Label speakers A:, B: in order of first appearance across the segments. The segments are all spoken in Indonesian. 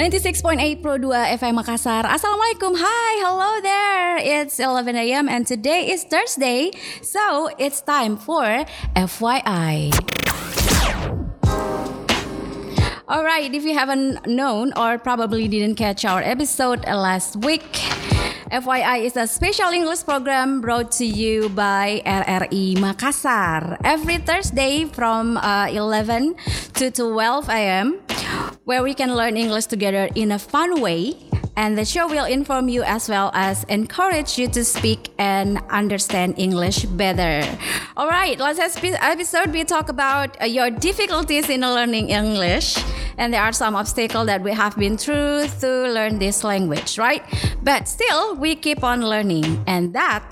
A: 96.8 Pro 2 uh, FM Makassar. Assalamualaikum. Hi, hello there. It's 11 a.m. and today is Thursday. So it's time for FYI. Alright, if you haven't known or probably didn't catch our episode last week, FYI is a special English program brought to you by RRI Makassar every Thursday from uh, 11 to 12 a.m. where we can learn English together in a fun way. And the show will inform you as well as encourage you to speak and understand English better. All right, last episode we talk about uh, your difficulties in learning English, and there are some obstacles that we have been through to learn this language, right? But still, we keep on learning, and that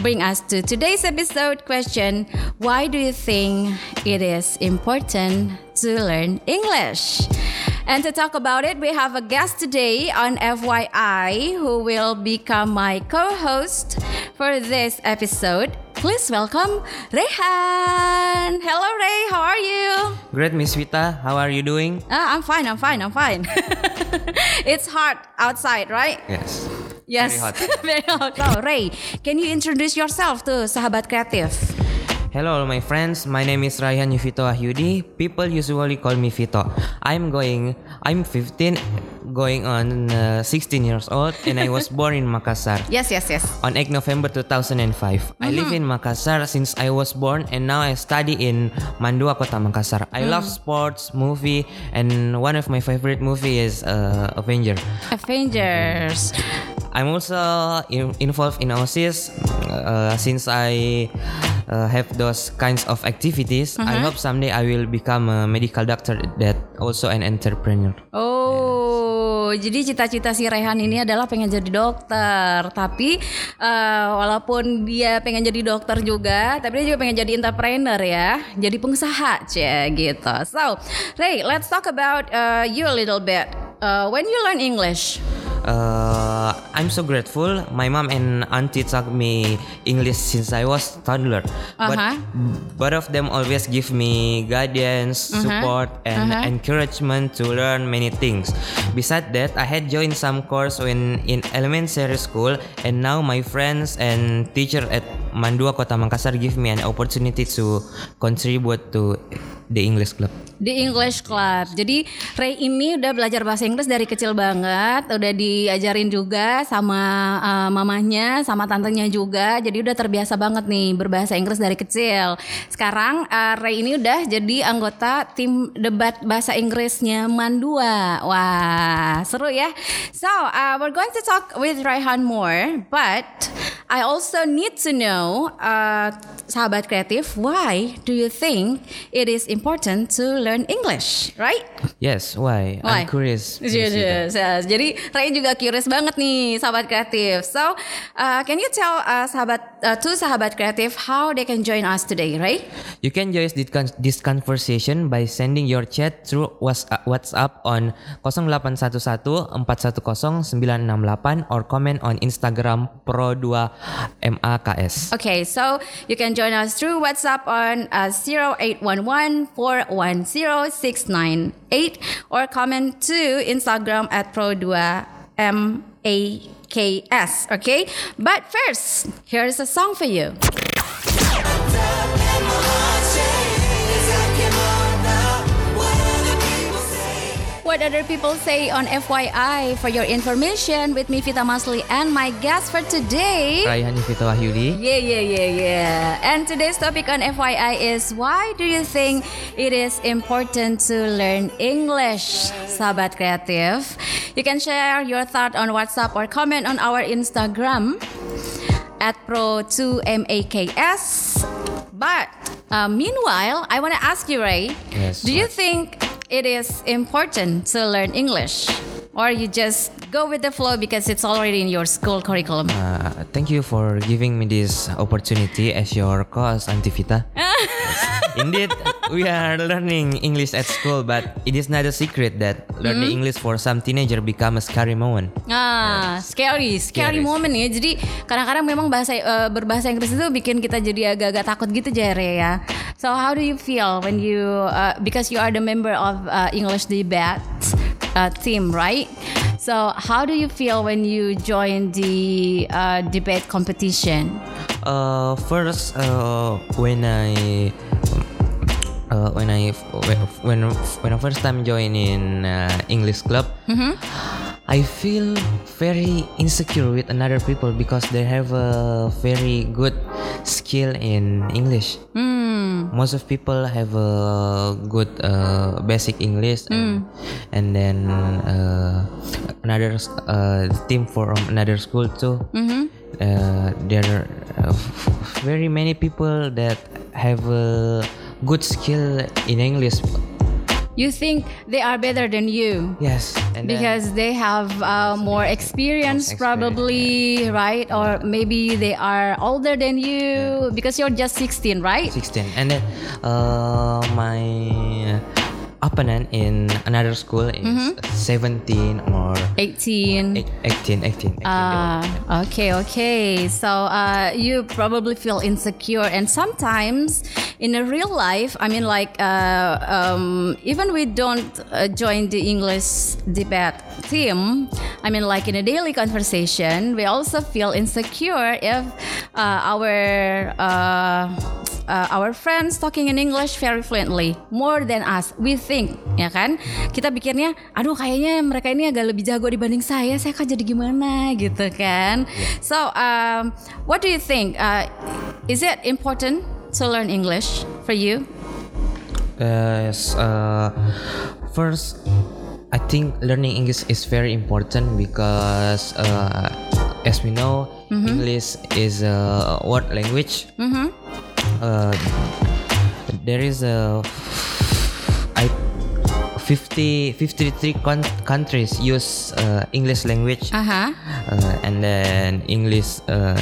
A: bring us to today's episode question why do you think it is important to learn english and to talk about it we have a guest today on fyi who will become my co-host for this episode please welcome rehan hello ray how are you
B: Great, Miss Vita. How are you doing?
A: Ah, i'm fine i'm fine i'm fine it's hot outside right
B: Yes.
A: Yes.
B: Very hot.
A: Very hot. So, Ray, can you introduce yourself to Sahabat Kreatif?
B: Hello, my friends. My name is Ryan Yuvito Ahyudi. People usually call me Vito. I'm going. I'm 15, going on uh, 16 years old, and I was born in Makassar.
A: Yes, yes, yes.
B: On 8 November 2005. I live in Makassar since I was born and now I study in Mandua Kota Makassar. I love sports, movie and one of my favorite movie is uh, Avenger.
A: Avengers.
B: I'm also in, involved in OSIS uh, since I uh, have those kinds of activities. I hope someday I will become a medical doctor that also an entrepreneur.
A: Oh, jadi cita-cita si Rehan ini adalah pengen jadi dokter. Tapi eh, walaupun dia pengen jadi dokter juga, tapi dia juga pengen jadi entrepreneur ya, jadi pengusaha, cie gitu. So, Ray, let's talk about uh, you a little bit. Uh, when you learn English,
B: Uh, I'm so grateful. My mom and auntie taught me English since I was toddler. But
A: Uh-huh.
B: both of them always give me guidance, support, and
A: Uh-huh.
B: encouragement to learn many things. Besides that, I had joined some course when in elementary school, and now my friends and teacher at Mandua Kota Makassar give me an opportunity to contribute to the English club.
A: di English Club. Jadi Ray ini udah belajar bahasa Inggris dari kecil banget, udah diajarin juga sama uh, mamahnya, sama tantenya juga. Jadi udah terbiasa banget nih berbahasa Inggris dari kecil. Sekarang uh, Ray ini udah jadi anggota tim debat bahasa Inggrisnya Mandua. Wah, seru ya. So, uh, we're going to talk with Raihan more, but I also need to know, uh, sahabat kreatif, why do you think it is important to learn English, right?
B: Yes, why?
A: Why?
B: I'm curious.
A: Yes, yes, yes. Jadi Ray juga curious banget nih, sahabat kreatif. So, uh, can you tell uh, sahabat uh, to sahabat kreatif how they can join us today, Ray?
B: You can join this, con- this conversation by sending your chat through uh, WhatsApp on 0811 410 968 or comment on Instagram Pro2 MAKS.
A: Okay, so you can join us through WhatsApp on uh, 0811-410-698 or comment to Instagram at Pro2MAKS. Okay, but first, here's a song for you. What other people say on FYI for your information with me Vita Masli and my guest for today.
B: Raihan Yuvito Wahyudi.
A: Yeah, yeah, yeah, yeah. And today's topic on FYI is why do you think it is important to learn English? Sahabat kreatif. You can share your thought on WhatsApp or comment on our Instagram at pro2maks. But uh, meanwhile, I want to ask you, Ray.
B: Yes,
A: do you think it is important to learn English? Or you just go with the flow because it's already in your school curriculum?
B: Uh, thank you for giving me this opportunity as your co-host Auntie Vita. Yes. Indeed, we are learning English at school, but it is not a secret that learning English for some teenager become a scary moment.
A: Ah, scary, scary,
B: Scary.
A: moment ya. Jadi kadang-kadang memang bahasa eh, berbahasa Inggris itu bikin kita jadi agak-agak takut gitu Jare ya. So how do you feel when you uh, because you are the member of uh, English debate uh, team, right? So how do you feel when you join the uh, debate competition?
B: Uh, first, uh, when I uh, when I when when I first time join in uh, English club, I feel very insecure with another people because they have a very good skill in English. Most of people have a good uh, basic English, and, and then uh, another uh, team from another school too. Uh, there are uh, very many people that have a good skill in English.
A: You think they are better than you?
B: Yes,
A: because they have uh, more experience,
B: Experience,
A: probably right? Or maybe they are older than you because you're just 16 right?
B: 16 and then uh, my opponent in another school is 17 or
A: 18
B: eight- 18 18, 18
A: Ah, okay, okay. So uh, you probably feel insecure, and sometimes in a real life, I mean, like uh, um, even we don't uh, join the English debate team. I mean, like in a daily conversation, we also feel insecure if uh, our uh, uh, our friends talking in English very fluently more than us. We think, ya kan? Kita pikirnya, aduh kayaknya mereka ini agak lebih jago dibanding saya. Saya kok jadi gimana gitu kan? So, um, what do you think? Uh, is it important to learn English for you?
B: Yes, uh, first, I think learning English is very important because, uh, as we know, English is a word language. Uh, there is a I 50 53 con- countries use uh, English language,
A: Aha.
B: uh, and then English uh,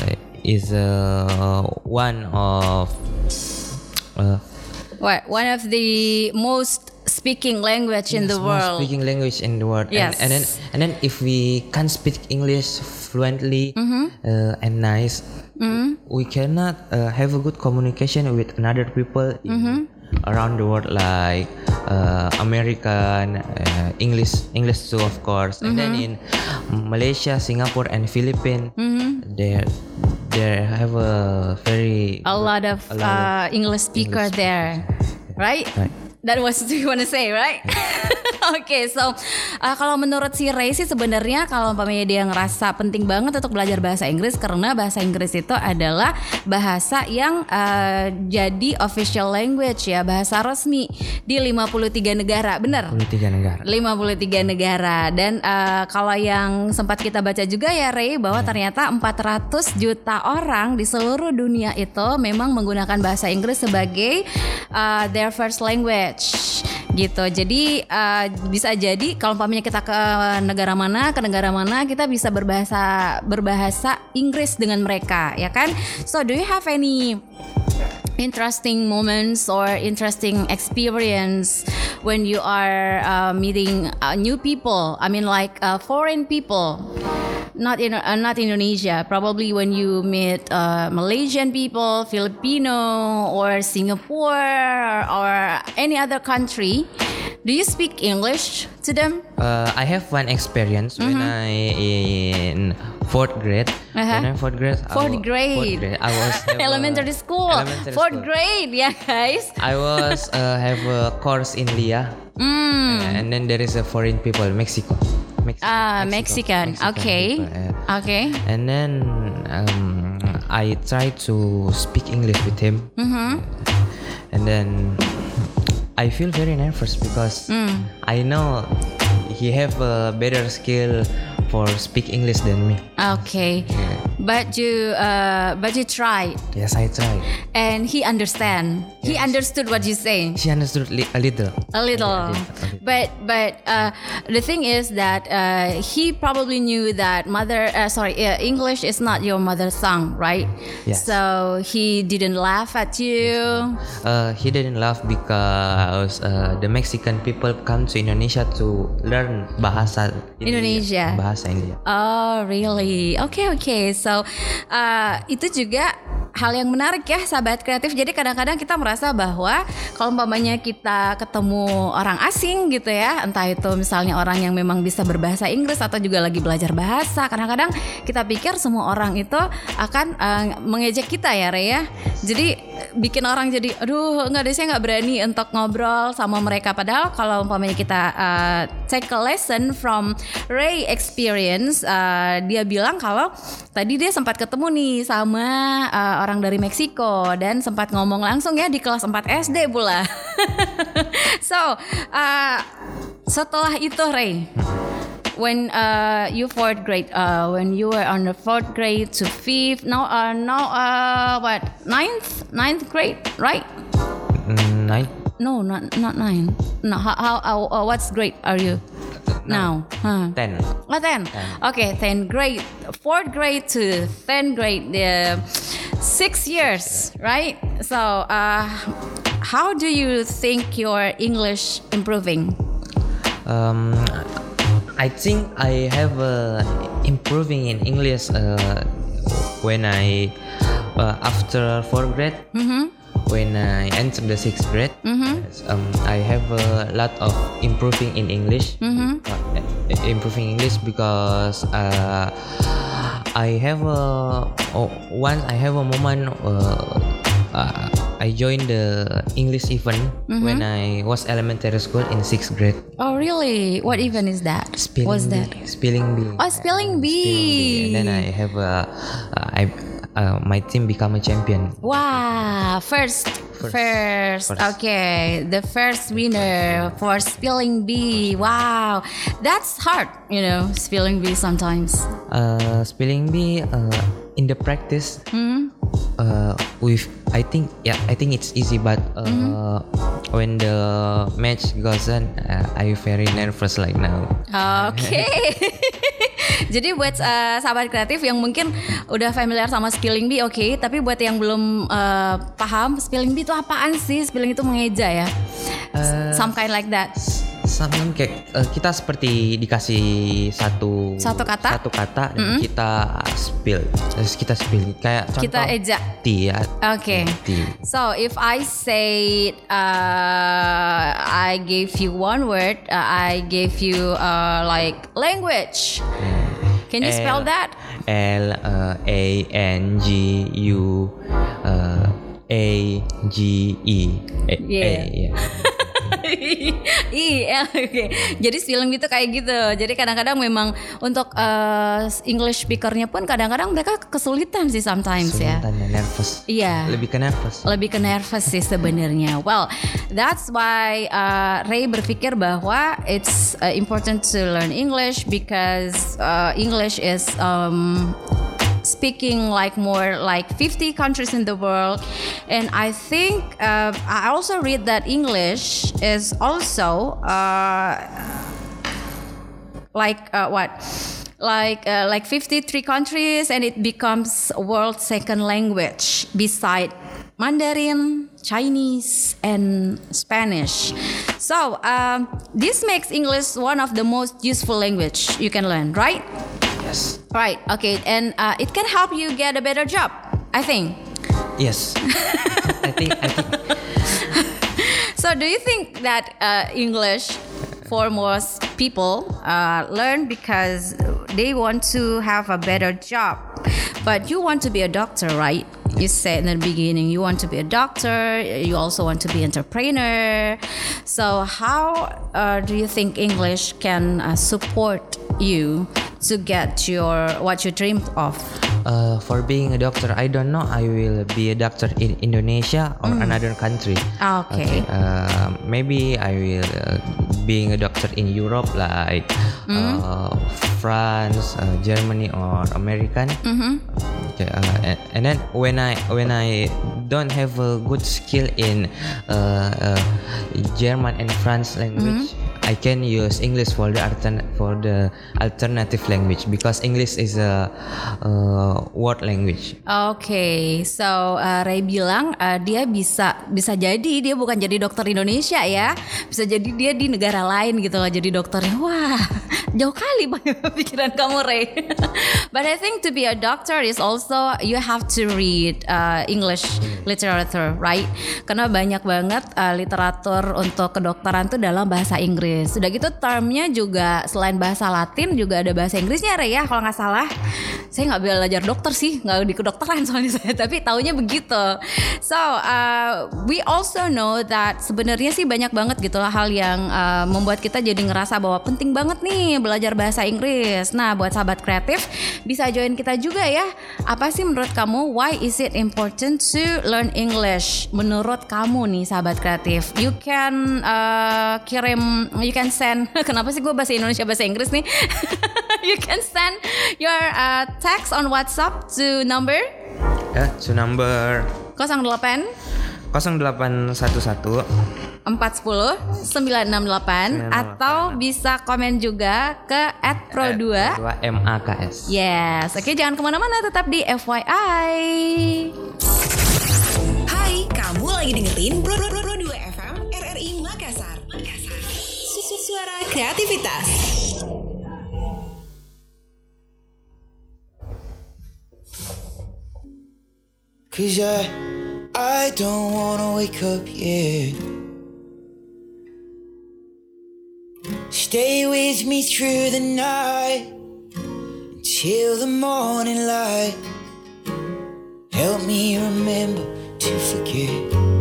B: is uh, one of uh,
A: What one of the most speaking language in the
B: Yes,
A: world?
B: speaking language in the world.
A: Yes.
B: And, and then and then if we can't speak English fluently
A: Mm-hmm.
B: uh, and nice, we cannot uh, have a good communication with another people in,
A: Mm-hmm.
B: around the world, like uh, American, uh, English, English too, of course. And then in
A: Mm-hmm.
B: Malaysia, Singapore, and Philippines, they they have a very
A: a lot of
B: A lot
A: uh, English speaker there, right?
B: Right.
A: That was what you want to say, right? Oke, so uh, kalau menurut si Ray sih sebenarnya kalau umpamanya dia ngerasa penting banget untuk belajar bahasa Inggris karena bahasa Inggris itu adalah bahasa yang uh, jadi official language ya, bahasa resmi di 53 negara, bener?
B: 23 negara.
A: 53 negara dan uh, kalau yang sempat kita baca juga ya Ray bahwa ternyata 400 juta orang di seluruh dunia itu memang menggunakan bahasa Inggris sebagai uh, their first language gitu. Jadi uh, bisa jadi kalau umpamanya kita ke negara mana, ke negara mana kita bisa berbahasa berbahasa Inggris dengan mereka, ya kan? So do you have any interesting moments or interesting experience when you are uh, meeting uh, new people. I mean like uh, foreign people. Not in uh, not indonesia. Probably when you meet uh, malaysian people filipino or singapore or any other country do you speak english to them
B: Uh, I have one experience when I in fourth grade.
A: Mm-hmm. Uh-huh.
B: When I'm fourth grade, I
A: Fourth
B: wa-
A: grade.
B: fourth grade, I was have a-
A: elementary school
B: elementary
A: fourth
B: school.
A: grade yeah guys
B: I was uh, have a course in Lia,
A: mm.
B: and then there is a foreign people, Mexico. Mexico
A: Ah, Mexican. Okay.
B: people, yeah.
A: Okay.
B: And then um, I tried to speak English with him,
A: Mm-hmm.
B: and then I feel very nervous because
A: Mm.
B: I know he have a better skill for speak English than me.
A: Okay. but you uh, but you tried
B: Yes, I tried.
A: and he understand. He understood what you say.
B: She understood li- a little.
A: A little,
B: Yeah, a little, a little.
A: but but uh, the thing is that uh, he probably knew that mother, uh, sorry, uh, English is not your mother tongue, right?
B: Yes.
A: So he didn't laugh at you.
B: Uh, he didn't laugh because uh, the Mexican people come to Indonesia to learn bahasa
A: Indonesia.
B: Bahasa
A: Oh, really? Oke, oke. So, uh, itu juga hal yang menarik ya, sahabat kreatif. Jadi kadang-kadang kita merasa bahwa kalau umpamanya kita ketemu orang asing gitu ya, entah itu misalnya orang yang memang bisa berbahasa Inggris atau juga lagi belajar bahasa, kadang-kadang kita pikir semua orang itu akan uh, mengejek kita ya, Rey ya. Jadi bikin orang jadi, aduh, nggak deh saya nggak berani untuk ngobrol sama mereka. Padahal kalau umpamanya kita uh, take a lesson from Ray experience, uh, dia bilang kalau tadi dia sempat ketemu nih sama uh, orang dari Meksiko dan sempat ngomong langsung ya di kelas 4 SD pula. so uh, setelah itu Ray, when uh, you fourth grade, uh, when you were on the fourth grade to fifth, now uh, now uh, what ninth ninth grade, right?
B: Mm, nine,
A: No, not not nine. No, how, how, how uh, what's grade are you now? Huh?
B: ten.
A: Oh, 10. Okay, 10 grade, 4th grade to 10th grade, the six years, right? So, uh, how do you think your English improving?
B: Um, I think I have uh, improving in English uh, when I uh, after fourth grade. When I entered the sixth grade, yes, um, I have a lot of improving in English. Uh, improving English because uh, I have a oh, once I have a moment. Uh, uh, I joined the English event when I was elementary school in sixth grade.
A: Oh, really? What event is that?
B: Spelling
A: What's
B: bee.
A: that?
B: Spelling bee.
A: Oh, spelling
B: bee.
A: bee.
B: And then I have a, uh, I, uh, my team become a champion.
A: Wow, first, first,
B: First. First.
A: okay, the first winner for spelling bee. Wow, that's hard, you know, spelling bee sometimes.
B: Uh, spelling bee uh, in the practice.
A: Hmm?
B: Uh, with I think yeah I think it's easy but uh,
A: Mm-hmm.
B: when the match goes on uh, I very nervous like now.
A: Oke. Jadi buat uh, sahabat kreatif yang mungkin udah familiar sama spelling bee, oke. Tapi buat yang belum uh, paham spelling bee itu apaan sih? Spelling itu mengeja ya.
B: Uh,
A: Some kind like that.
B: Something kayak uh, kita seperti dikasih satu
A: Satu kata?
B: satu kata dan kita spill terus kita spill kayak contoh
A: Kita eja.
B: tea ya
A: Oke.
B: tea
A: So if I say uh, I gave you one word, uh, I gave you uh, like language. Can you spell that?
B: L uh, A N G U uh, A G E A,
A: Yeah.
B: A, yeah.
A: Iya, oke. Jadi spelling itu kayak gitu. Jadi kadang-kadang memang untuk uh, English speakernya pun kadang-kadang mereka kesulitan sih sometimes ya.
B: Sultan dan nervous
A: Iya.
B: lebih ke nervous
A: lebih ke nervous sih sebenarnya. Well, that's why uh, Ray berpikir bahwa it's uh, important to learn English because uh, English is um, speaking like more like 50 countries in the world. And i think uh, i also read that english is also uh, like uh, what? Like uh, like 53 countries and it becomes world second language beside mandarin chinese and spanish. So um, this makes english one of the most useful language you can learn right
B: yes
A: right okay and uh, it can help you get a better job i think
B: yes I think I think
A: So, do you think that uh, English for most people uh, learn because they want to have a better job? But you want to be a doctor, right? You said in the beginning you want to be a doctor. You also want to be entrepreneur. So, how uh, do you think English can uh, support you to get your what you dreamed of?
B: Uh, for being a doctor, I don't know. I will be a doctor in Indonesia or another country.
A: Okay.
B: Uh, maybe I will uh, being a doctor in Europe, like uh, France, uh, Germany, or American. Okay, uh, and, and then when I when I don't have a good skill in uh, uh, German and France language. I can use English for the altern for the alternative language because English is a uh, word language.
A: Oke, so uh, Ray bilang uh, dia bisa bisa jadi dia bukan jadi dokter Indonesia ya, bisa jadi dia di negara lain gitu loh jadi dokternya. Wah, jauh kali pikiran kamu Ray. But I think to be a doctor is also you have to read uh, English literature, right? Karena banyak banget uh, literatur untuk kedokteran tuh dalam bahasa Inggris. Sudah gitu termnya juga selain bahasa Latin juga ada bahasa Inggrisnya Ray ya kalau nggak salah. Saya nggak belajar dokter sih, nggak di kedokteran soalnya saya, tapi taunya begitu. So uh, we also know that sebenarnya sih banyak banget gitu lah hal yang uh, membuat kita jadi ngerasa bahwa penting banget nih belajar bahasa Inggris. Nah buat sahabat kreatif bisa join kita juga ya. Apa sih menurut kamu why is it important to learn English? Menurut kamu nih sahabat kreatif, you can uh, kirim, you can send. Kenapa sih gue bahasa Indonesia bahasa Inggris nih? you can send your uh, text on WhatsApp to number
B: Ya, to number
A: 08
B: 0811
A: 410 968 atau bisa komen juga ke @pro2
B: 2 MAKS.
A: Yes, oke jangan ke mana-mana tetap di FYI.
C: Hai, kamu lagi dengerin Pro, Pro, Pro, Pro 2 FM RRI Makassar. Makassar. Susu suara kreativitas.
D: Cause I, I don't wanna wake up yet. Stay with me through the night until the morning light. Help me remember to forget.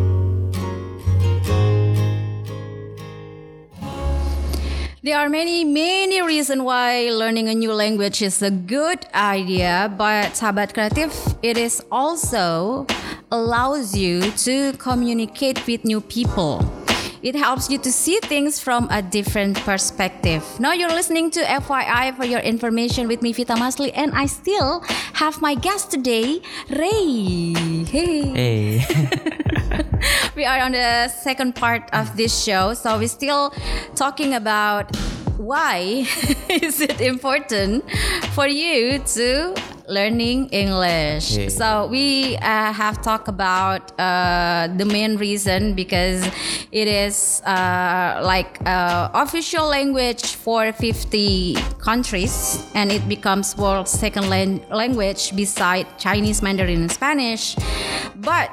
A: There are many many reasons why learning a new language is a good idea, but sahabat kreatif, it is also allows you to communicate with new people. It helps you to see things from a different perspective. Now you're listening to FYI for your information with me Vita Masli and I still have my guest today, Ray. Hey.
B: Hey.
A: we are on the second part of this show so we're still talking about why is it important for you to learning english.
B: Yeah.
A: so we uh, have talked about uh, the main reason because it is uh, like uh, official language for 50 countries and it becomes world's second lan- language beside chinese mandarin and spanish. But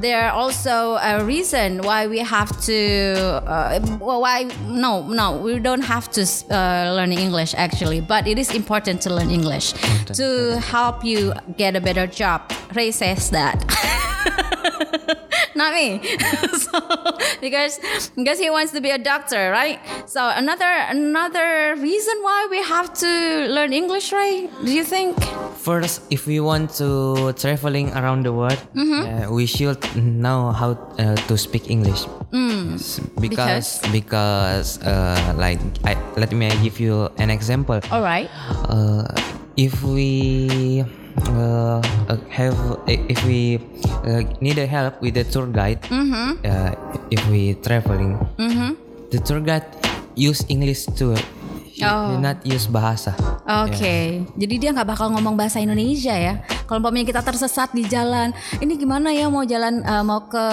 A: there are also a reason why we have to uh, why no no we don't have to uh, learn english actually but it is important to learn english. To help you get a better job. Ray says that. Not me. So, because because he wants to be a doctor right? So another another reason why we have to learn english ray do you think?
B: First, if we want to traveling around the world, uh, we should know how uh, to speak English. Yes, because? because uh, like I, let me give you an example.
A: all right.
B: Uh, if we uh, uh, have if we uh, need a help with the tour guide, uh, if we traveling, the tour guide use English too.
A: Oh.
B: not use bahasa.
A: Oke, jadi dia nggak bakal ngomong bahasa Indonesia ya. Kalau umpamanya kita tersesat di jalan, ini gimana ya mau jalan eh, mau ke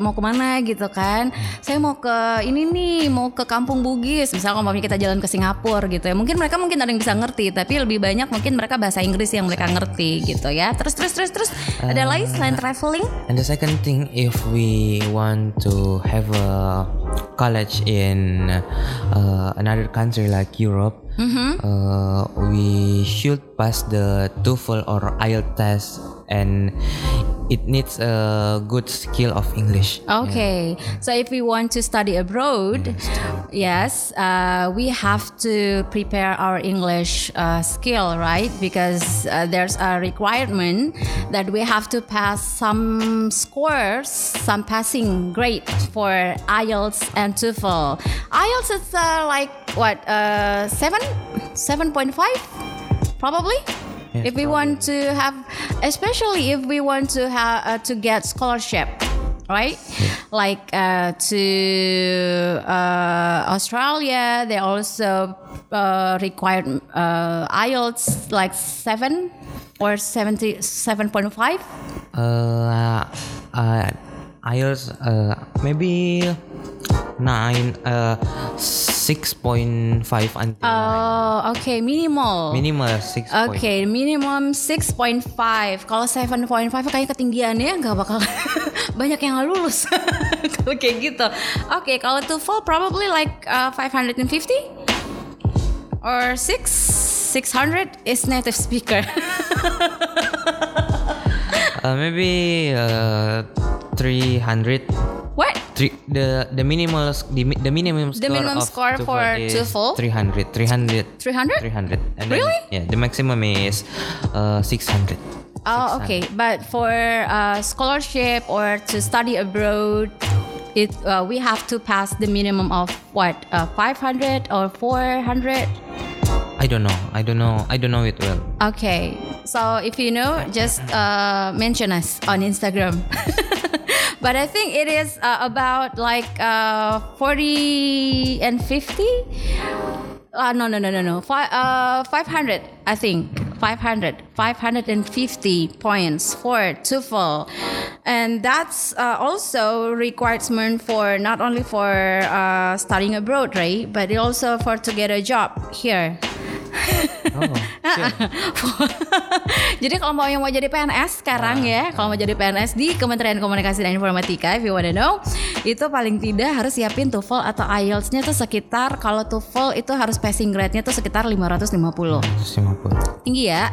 A: mau ke mana gitu kan? Saya mau ke ini nih, mau ke Kampung Bugis. Misalnya umpamanya kita jalan ke Singapura gitu ya. Mungkin mereka mungkin ada yang bisa ngerti, tapi lebih banyak mungkin mereka bahasa Inggris yang mereka ngerti gitu ya. Terus terus terus terus ada lagi selain traveling?
B: And the second thing, if we want to have a college in uh, another country like Europe, uh, we should pass the TOEFL or IELTS test, and it needs a good skill of English.
A: Okay, so if we want to study abroad, yes, uh, we have to prepare our English uh, skill, right? Because uh, there's a requirement that we have to pass some scores, some passing grade for IELTS and TOEFL. IELTS is uh, like what, uh, seven, seven point five, probably.
B: Yes,
A: if we want to have, especially if we want to have uh, to get scholarship, right? Like uh, to uh, Australia, they also uh, required uh, IELTS like seven or seventy seven point five.
B: Uh, uh, IELTS uh, maybe nine, uh, six point five until
A: Oh, okay, minimal.
B: minimal six. point.
A: Oke, minimum 6.5. Kalau 7.5 kayaknya ketinggiannya nggak bakal banyak yang lulus. kalau kayak gitu. Oke, kalau TOEFL probably like uh, 550 or 6 600 is native speaker.
B: Uh, maybe uh, three hundred.
A: What?
B: Three, the the minimal the, the minimum score
A: minimum
B: of
A: score for TOEFL?
B: 300 300
A: 300?
B: 300 and then,
A: Really?
B: yeah the maximum is uh 600
A: Oh, okay. But for uh, scholarship or to study abroad, it uh, we have to pass the minimum of what uh, 500 or 400.
B: I don't know I don't know I don't know it well
A: Okay, so if you know, just uh, mention us on Instagram. but I think it is uh, about like uh, 40 and 50. Uh, no, no, no, no, no. Fi- uh, 500, I think. 500, 550 points for TOEFL. And that's uh, also requirement for not only for uh, studying abroad, right? But it also for to get a job here.
B: oh
A: Jadi kalau mau yang mau jadi PNS sekarang ya, kalau mau jadi PNS di Kementerian Komunikasi dan Informatika, if you wanna know, itu paling tidak harus siapin TOEFL atau IELTS-nya tuh sekitar kalau TOEFL itu harus passing grade-nya tuh sekitar 550.
B: 150
A: Tinggi ya?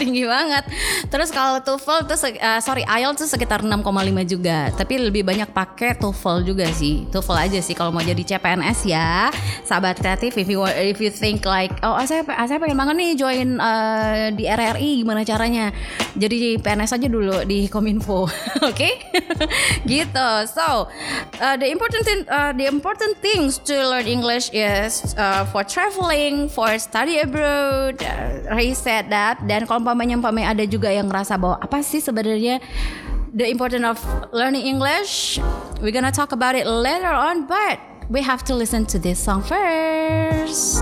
A: Tinggi banget. Terus kalau TOEFL tuh eh, sorry IELTS tuh sekitar 6,5 juga. Tapi lebih banyak pakai TOEFL juga sih. TOEFL aja sih kalau mau jadi CPNS ya. Sahabat kreatif if you if you think like oh ah, saya ah, saya pengen banget nih join eh, di RRI gimana caranya? Jadi PNS aja dulu di Kominfo. Oke? gitu. So, uh, the important thing, uh, the important things to learn English is uh, for traveling, for study abroad. Uh, Ray said that. Dan kalau umpamanya umpamanya ada juga yang ngerasa bahwa apa sih sebenarnya the important of learning English, we're gonna talk about it later on. But we have to listen to this song first.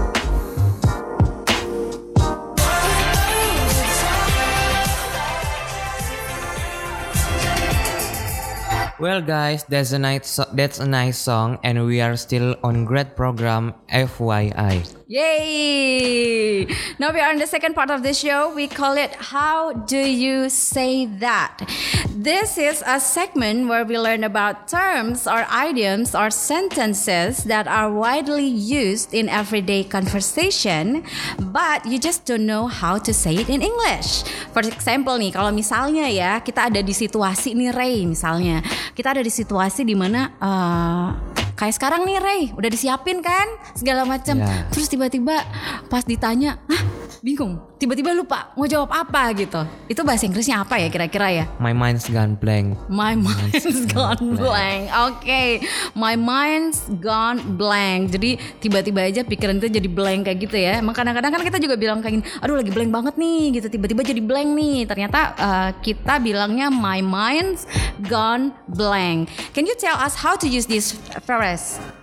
B: Well guys that's a nice so- that's a nice song and we are still on grad program FYI
A: Yay! Now we are in the second part of the show. We call it How Do You Say That? This is a segment where we learn about terms or idioms or sentences that are widely used in everyday conversation, but you just don't know how to say it in English. For example nih, kalau misalnya ya kita ada di situasi nih Ray misalnya, kita ada di situasi di mana eh, kayak sekarang nih Ray udah disiapin kan segala macam
B: Ya.
A: terus tiba-tiba pas ditanya hah bingung tiba-tiba lupa mau jawab apa gitu itu bahasa Inggrisnya apa ya kira-kira ya
B: My mind's gone blank
A: My mind's gone blank. Oke, my mind's gone blank. Jadi tiba-tiba aja pikiran itu jadi blank kayak gitu ya. Emang kadang-kadang kan kita juga bilang kayak gini, aduh lagi blank banget nih gitu. Tiba-tiba jadi blank nih. Ternyata uh, kita bilangnya my mind's gone blank. Can you tell us how to use this phrase?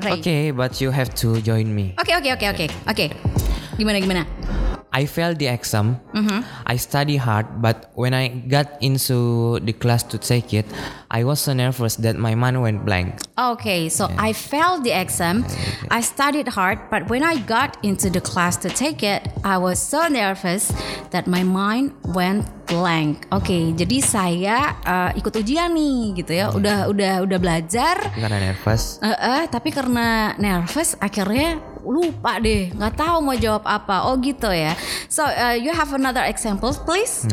A: Ray?
B: Okay but you have to join me
A: Oke, oke, oke, oke. Oke. Gimana gimana?
B: I failed the exam.
A: Mm-hmm.
B: I study hard, but when I got into the class to take it, I was so nervous that my mind went blank.
A: Okay, so I failed the exam. I studied hard, but when I got into the class to take it, I was so nervous that my mind went blank. Oke, jadi saya uh, ikut ujian nih, gitu ya. Udah udah udah belajar,
B: Karena nervous.
A: eh, eh, tapi karena nervous akhirnya lupa deh, nggak tahu mau jawab apa. Oh gitu ya. So uh, you have another example, please?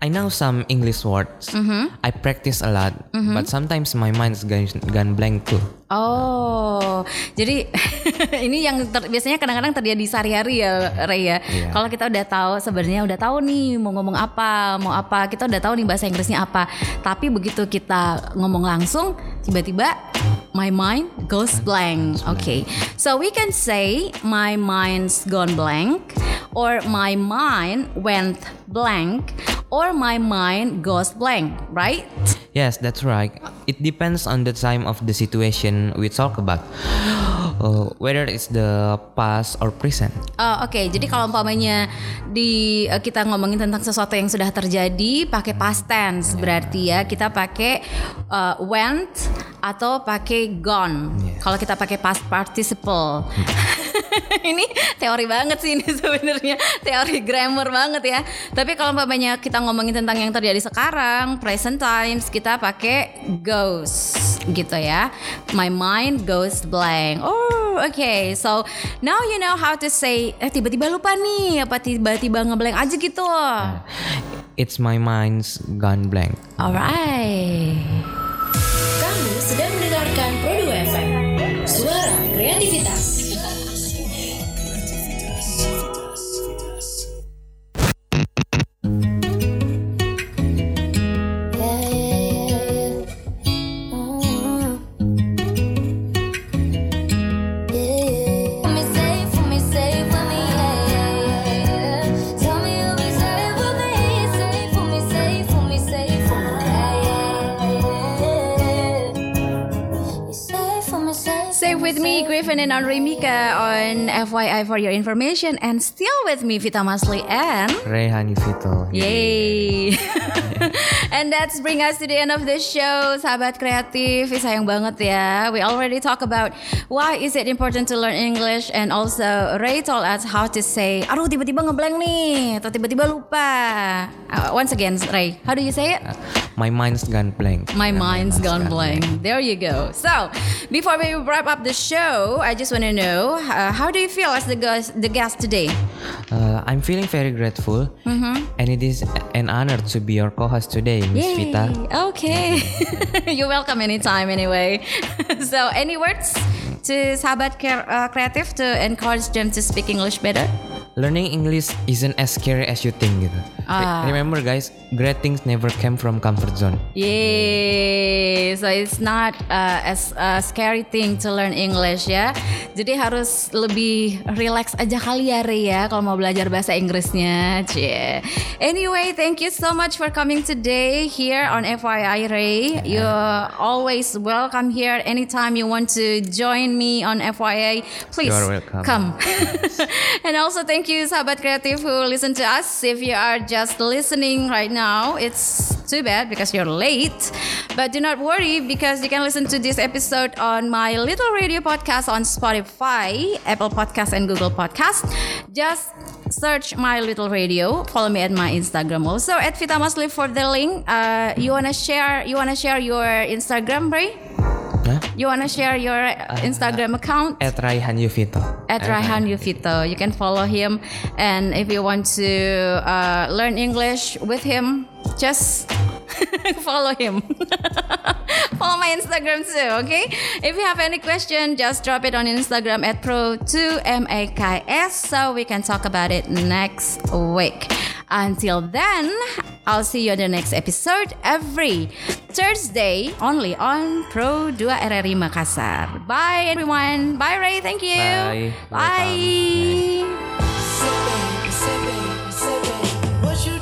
B: I know some English words.
A: Mm-hmm.
B: I practice a lot, but sometimes my mind's gone, gone blank too.
A: Oh, jadi ini yang ter- biasanya kadang-kadang terjadi sehari-hari ya, Ray ya.
B: Iya.
A: Kalau kita udah tahu sebenarnya udah tahu nih mau ngomong apa, mau apa, kita udah tahu nih bahasa Inggrisnya apa. Tapi begitu kita ngomong langsung, tiba-tiba my mind goes blank. Okay, so we can say my mind's gone blank, or my mind went blank, or my mind goes blank, right?
B: Yes, that's right. It depends on the time of the situation we talk about, Uh, whether it's the past or present.
A: Oh, Oke, jadi kalau umpamanya di eh, kita ngomongin tentang sesuatu yang sudah terjadi pakai past tense berarti ya kita pakai eh, went atau pakai gone.
B: Yes.
A: Kalau kita pakai past participle. ini teori banget sih ini sebenarnya teori grammar banget ya. Tapi kalau umpamanya kita ngomongin tentang yang terjadi sekarang, present times kita pakai goes gitu ya. My mind goes blank. Oh, oke. So now you know how to say eh tiba-tiba lupa nih apa tiba-tiba ngeblank aja gitu.
B: It's my mind's gone blank.
A: Alright.
C: Sedang mendengarkan Pro 2 FM. Suara kreativitas.
E: Me,
A: Griffin and Andre Mika on FYI for your information and still with me Vita Masli and
B: Rehan Vito.
A: Yay! And that's bring us to the end of the show, sahabat kreatif. Sayang banget ya. We already talk about why is it important to learn English and also Ray told us how to say, aduh tiba-tiba ngeblank nih, atau tiba-tiba lupa. Uh, once again, Ray, how do you say it?
B: My mind's gone blank.
A: My mind's gone
B: blank.
A: blank. There you go. So, before we wrap up the show, I just want to know uh, how do you feel as the guest, the guest today?
B: Uh, I'm feeling very grateful,
A: Mm-hmm.
B: and it is an honor to be your co-host today, Miss. Vita.
A: Okay. You're welcome anytime anyway. so, any words to sahabat uh, kreatif to encourage them to speak English better?
B: Learning English isn't as scary as you think. Gitu.
A: Ah.
B: Remember, guys, great things never came from comfort zone.
A: Yay. So it's not uh, as a scary thing to learn English ya. Jadi harus lebih relax aja kali ya Ray ya kalau mau belajar bahasa Inggrisnya. Cie. Anyway, thank you so much for coming today here on FYI Ray. You're always welcome here anytime you want to join me on FYI. Please come. and also thank you sahabat kreatif who listen to us. If you are just listening right now, it's too bad because you're late. But do not worry because you can listen to this episode on my Little Radio podcast on Spotify, Apple Podcast and Google Podcast. Just search my little radio. Follow me at my Instagram also at Vita Masli for the link. Uh, you wanna share? You wanna share your Instagram, Ray?
B: Huh?
A: You wanna share your Instagram account?
B: At Raihan Yuvito.
A: at Raihan Yufito. You can follow him, and if you want to uh, learn English with him, just follow him. follow my Instagram too, okay? If you have any question, just drop it on Instagram at pro2maks so we can talk about it next week. Until then, I'll see you on the next episode every Thursday only on Pro 2 RRI Makassar. Bye everyone. Bye Ray, thank you.
B: Bye.
A: Bye.
F: What you